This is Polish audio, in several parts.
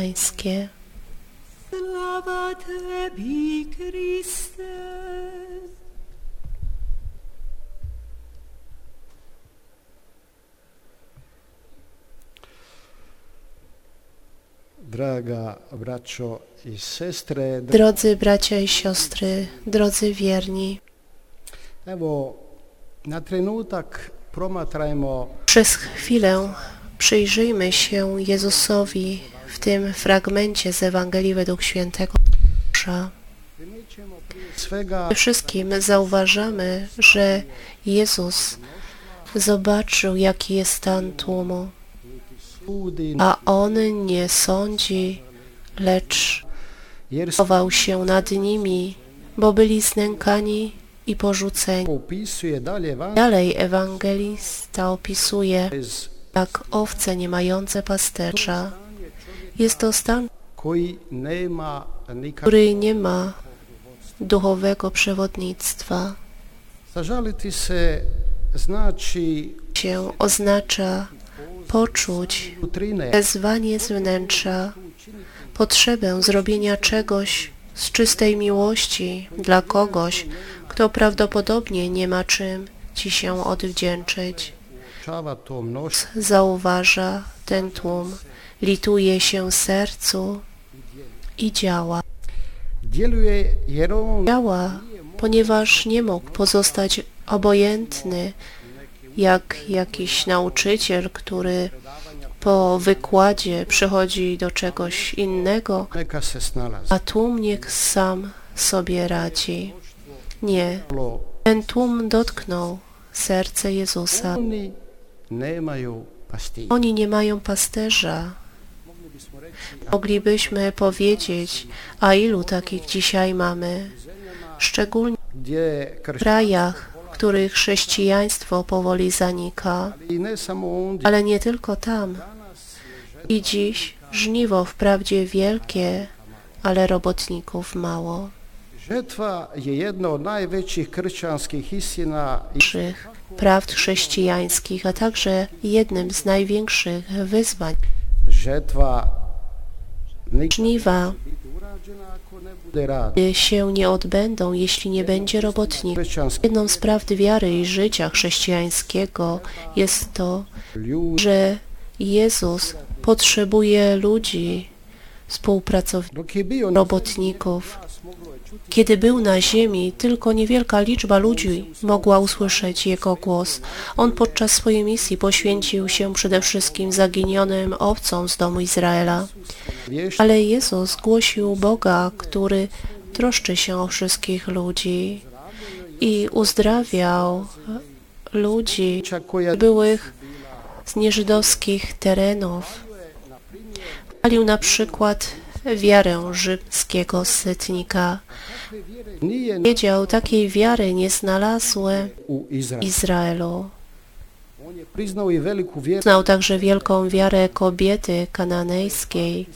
Pańskie. Slava Tebi, Christe. Draga braćo i sestre, dra- Drodzy bracia i siostry, drodzy wierni, evo na trenutak promatrajmo przez chwilę przyjrzyjmy się Jezusowi tym fragmencie z Ewangelii według świętego Łukasza. wszystkim zauważamy, że Jezus zobaczył, jaki jest stan tłumu, a On nie sądzi, lecz chował się nad nimi, bo byli znękani i porzuceni. Dalej ewangelista opisuje, jak owce nie mające pasterza. Jest to stan, który nie ma duchowego przewodnictwa. Se znači Się oznacza poczuć wezwanie z wnętrza, potrzebę zrobienia czegoś z czystej miłości dla kogoś, kto prawdopodobnie nie ma czym ci się odwdzięczyć. Zauważa ten tłum, lituje się sercu i działa. Działa, ponieważ nie mógł pozostać obojętny, jak jakiś nauczyciel, który po wykładzie przychodzi do czegoś innego, a tłum niech sam sobie radzi. Nie, ten tłum dotknął serce Jezusa. Oni nie mają pasterza. Moglibyśmy powiedzieć, a ilu takich dzisiaj mamy, szczególnie w krajach, w których chrześcijaństwo powoli zanika, ale nie tylko tam. I dziś żniwo wprawdzie wielkie, ale robotników mało. žetva je jedna od najvećih kršćanskih istina prawd chrześcijańskich, a także jednym z największych wyzwań. Nikad Żniwa się nie odbędą, jeśli nie będzie robotników. Kršćanski Jedną z prawd wiary i życia chrześcijańskiego jest to, że Jezus potrzebuje ludzi, współpracowników, robotników. Kiedy był na ziemi, tylko niewielka liczba ludzi mogła usłyszeć Jego głos. On podczas swojej misji poświęcił się przede wszystkim zaginionym owcom z domu Izraela. Ale Jezus głosił Boga, który troszczy się o wszystkich ludzi i uzdrawiał ludzi byłych z nieżydowskich terenów. Chwalił na przykład wiarę rzymskiego setnika. nije Wiedział, takiej wiary nie znalazły u Izraelu. Znał także wielką wiarę kobiety kananejskiej.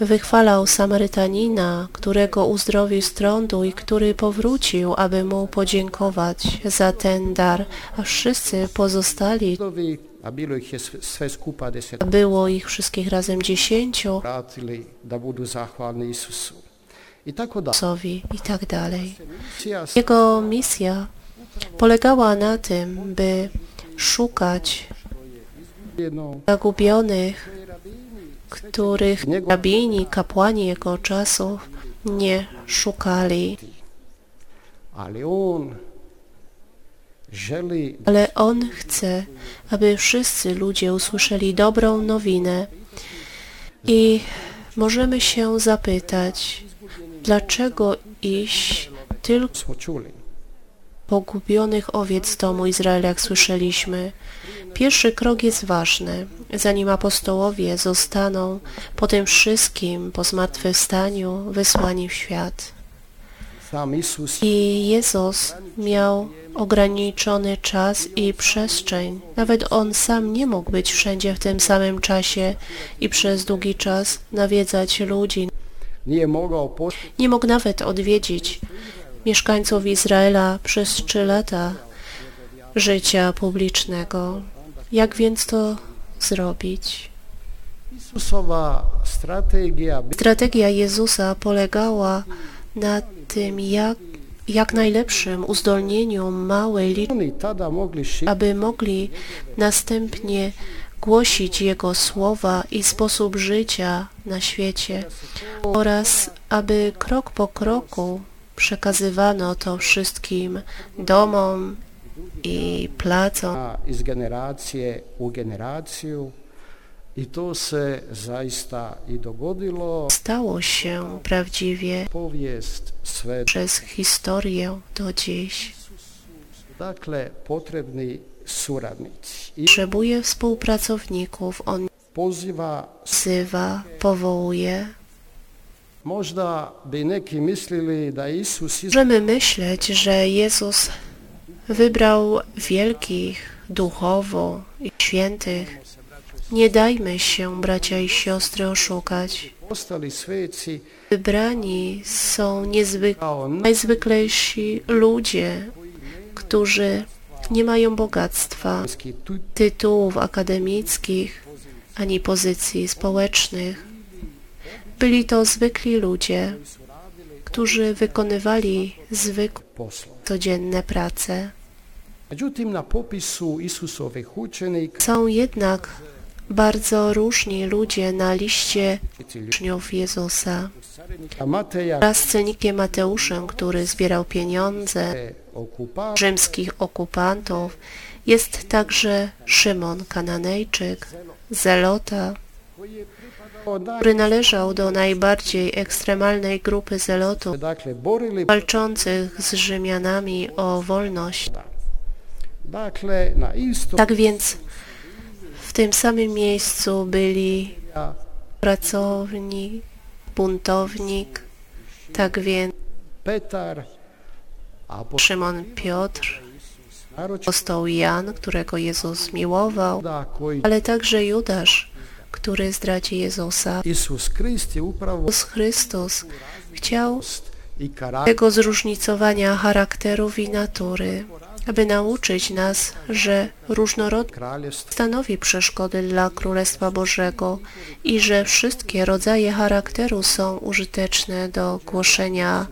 Wychwalał Samarytanina, którego uzdrowił z trądu i który powrócił, aby mu podziękować za ten dar, a wszyscy pozostali, Było ich wszystkich razem dziesięciu, da. Sowi i tak dalej. Jego misja polegała na tym, by szukać zagubionych, których rabini, kapłani jego czasów nie szukali. ali on Ale On chce, aby wszyscy ludzie usłyszeli dobrą nowinę. I możemy się zapytać, dlaczego iść tylko pogubionych owiec domu Izraela, jak słyszeliśmy. Pierwszy krok jest ważny. Zanim apostołowie zostaną po tym wszystkim, po zmartwychwstaniu, wysłani w świat. I Jezus miał ograniczony czas i przestrzeń. Nawet On sam nie mógł być wszędzie w tym samym czasie i przez długi czas nawiedzać ludzi. Nie mógł nawet odwiedzić mieszkańców Izraela przez trzy lata życia publicznego. Jak więc to zrobić? Strategia Jezusa polegała na tym, jak, jak najlepszym uzdolnieniu małej liczby, aby mogli następnie głosić Jego słowa i sposób życia na świecie oraz aby krok po kroku przekazywano to wszystkim domom i placom. iz generacije u generaciju i to se zaista i dogodilo. Stało się prawdziwie przez historię do dziś. Dakle, potrebni suradnici. I Potrzebuje współpracowników, on poziva, wzywa, powołuje. možda bi neki mislili da iz- Możemy myśleć, że Jezus wybrał wielkich duchowo i świętych. Nie dajmy się, bracia i siostry, oszukać. Wybrani są najzwyklejsi ludzie, którzy nie mają bogactwa, tytułów akademickich ani pozycji społecznych. Byli to zwykli ludzie, którzy wykonywali zwykłe codzienne prace. Są jednak bardzo różni ludzie na liście uczniów Jezusa. Wraz z cenikiem Mateuszem, który zbierał pieniądze rzymskich okupantów, jest także Szymon Kananejczyk, Zelota, który należał do najbardziej ekstremalnej grupy zelotów walczących z Rzymianami o wolność. Tak więc tym samym miejscu byli pracownik, buntownik, tak więc Szymon Piotr, apostoł Jan, którego Jezus miłował, ale także Judasz, który zdradzi Jezusa. Jezus Chrystus chciał tego zróżnicowania charakterów i natury, aby nauczyć nas, że różnorodność stanowi przeszkody dla Królestwa Bożego i że wszystkie rodzaje charakteru są użyteczne do głoszenia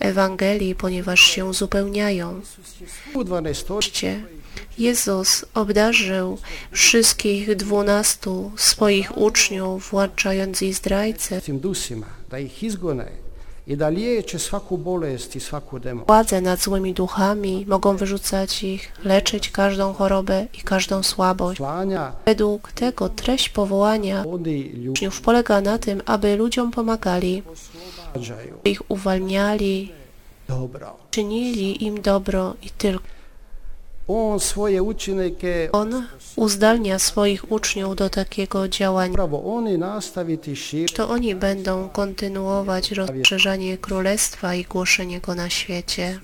Ewangelii, ponieważ się uzupełniają. u 12 Oczywiście Jezus obdarzył wszystkich dwunastu swoich uczniów, włączając i zdrajcę, władzę nad złymi duchami, mogą wyrzucać ich, leczyć każdą chorobę i każdą słabość. Według tego treść powołania uczniów polega na tym, aby ludziom pomagali, ich uwalniali, czynili im dobro i tylko. On uzdalnia swoich uczniów do takiego działania. To oni będą kontynuować rozszerzanie Królestwa i głoszenie Go na świecie.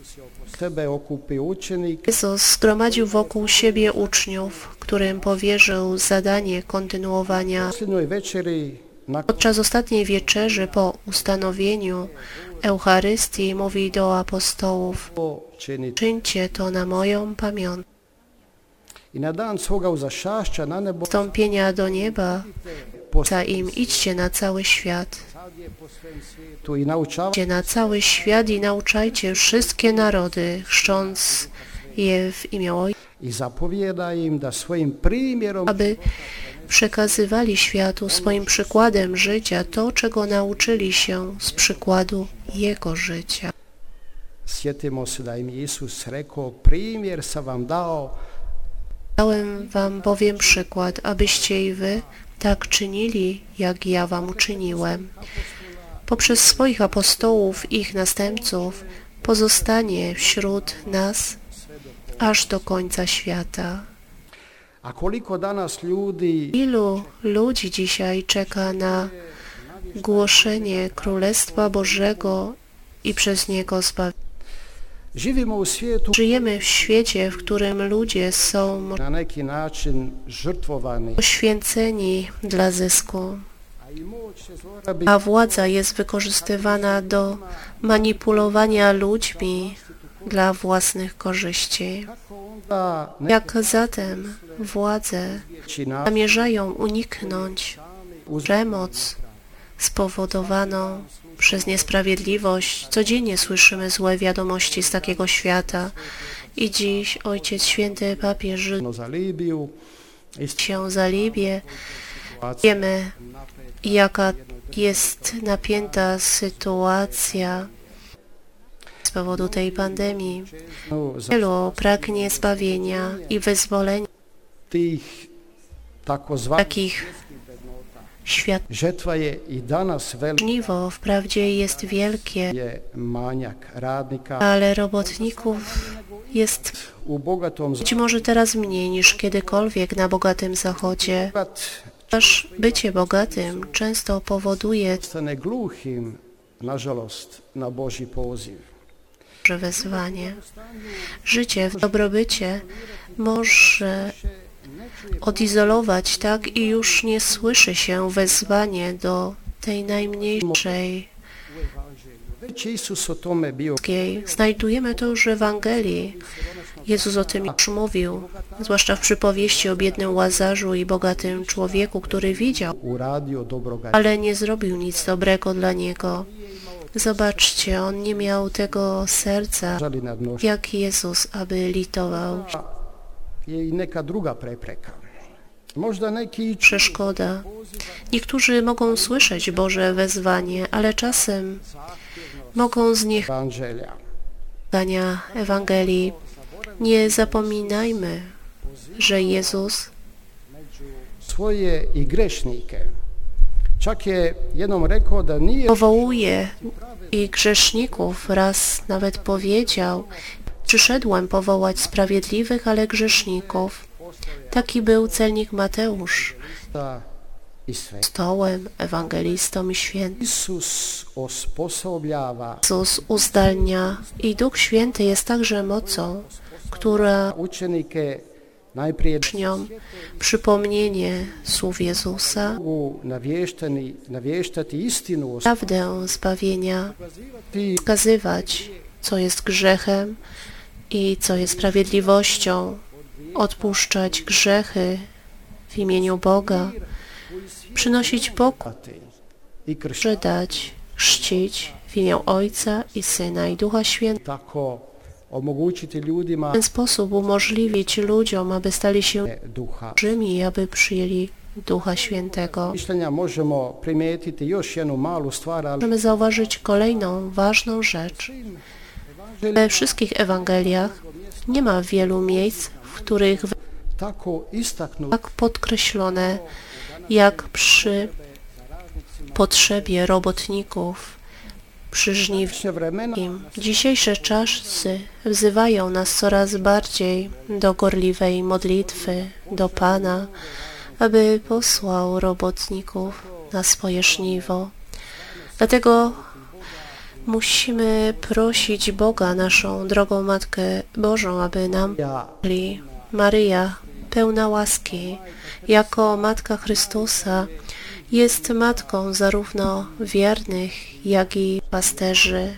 Jezus zgromadził wokół siebie uczniów, którym powierzył zadanie kontynuowania. Podczas ostatniej wieczerzy po ustanowieniu Eucharystii mówi do apostołów. Czyńcie to na moją pamiątkę. Wstąpienia do nieba za im idźcie na cały świat. Idźcie na cały świat i nauczajcie wszystkie narody, chrzcząc je w imię Ojca, aby przekazywali światu swoim przykładem życia to, czego nauczyli się z przykładu Jego życia. sjetimo se da im je Isus rekao primjer sam vam dao Dałem wam bowiem przykład, abyście i wy tak czynili, jak ja wam uczyniłem. Poprzez swoich apostołów i ich następców pozostanie wśród nas aż do końca świata. A koliko danas ljudi Ilu ludzi dzisiaj czeka na głoszenie Królestwa Bożego i przez niego zbawienie? Żyjemy w świecie, w którym ludzie są poświęceni dla zysku, a władza jest wykorzystywana do manipulowania ludźmi dla własnych korzyści. Jak zatem władze zamierzają uniknąć przemoc spowodowaną przez niesprawiedliwość. Codziennie słyszymy złe wiadomości z takiego świata. I dziś Ojciec Święty Papież się za Libię. Wiemy, jaka jest napięta sytuacja z powodu tej pandemii. Wielu pragnie zbawienia i wyzwolenia takich świat. Żniwo wprawdzie jest wielkie, ale robotników jest być może teraz mniej niż kiedykolwiek na bogatym zachodzie. Aż bycie bogatym często powoduje że wezwanie. Życie w dobrobycie może odizolować tak i już nie słyszy się wezwanie do tej najmniejszej. Znajdujemy to już w Ewangelii. Jezus o tym już mówił, zwłaszcza w przypowieści o biednym Łazarzu i bogatym człowieku, który widział, ale nie zrobił nic dobrego dla niego. Zobaczcie, on nie miał tego serca, jak Jezus, aby litował. Przeszkoda. Niektórzy mogą słyszeć Boże wezwanie, ale czasem mogą zniechania Ewangelii. Nie zapominajmy, że Jezus Svoje i grešnike. Čak je jednom rekao da nije powołuje i grzeszników. Raz nawet powiedział, przyszedłem powołać sprawiedliwych, ale grzeszników. Taki był celnik Mateusz, stołem, ewangelistą i świętym. Jezus uzdalnia. I Duch Święty jest także mocą, która uczniom przypomnienie słów Jezusa, prawdę zbawienia, wskazywać, co jest grzechem i co jest sprawiedliwością, odpuszczać grzechy w imieniu Boga, przynosić kršćani. przydać, chrzcić w imię Ojca i Syna i Ducha Świętego. W ten sposób umożliwić ludziom, aby stali się duha. Żymi, aby przyjęli Ducha Świętego. Możemy zauważyć kolejną ważną rzecz. We wszystkich Ewangeliach nie ma wielu miejsc, w których tako istaknut tak podkreślone jak przy potrzebie robotników przy Dzisiejsze czasy wzywają nas coraz bardziej do gorliwej modlitwy do Pana, aby posłał robotników na swoje żniwo. Dlatego musimy prosić Boga, naszą drogą Matkę Bożą, aby nam Czyli Maryja, pełna łaski, jako Matka Chrystusa, jest matką zarówno wiernych, jak i pasterzy,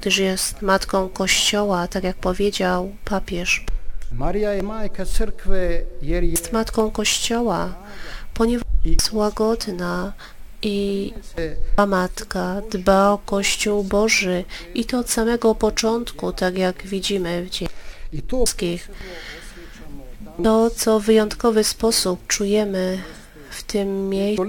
gdyż jest matką Kościoła, tak jak powiedział papież. Jest matką Kościoła, ponieważ jest łagodna i ta matka dba o Kościół Boży i to od samego początku, tak jak widzimy w dziejach. to co w wyjątkowy sposób czujemy w tym miejscu,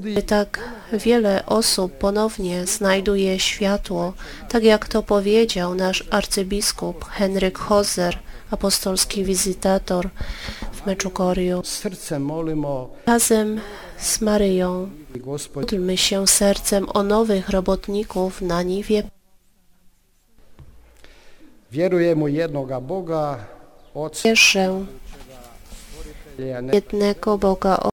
gdzie tak wiele osób ponownie znajduje światło, tak jak to powiedział nasz arcybiskup Henryk Hozer, apostolski wizytator w molimo Razem z Maryją. Módlmy się sercem o nowych robotników na niwie. Vjerujemo u jednoga Boga wierzę jednego Boga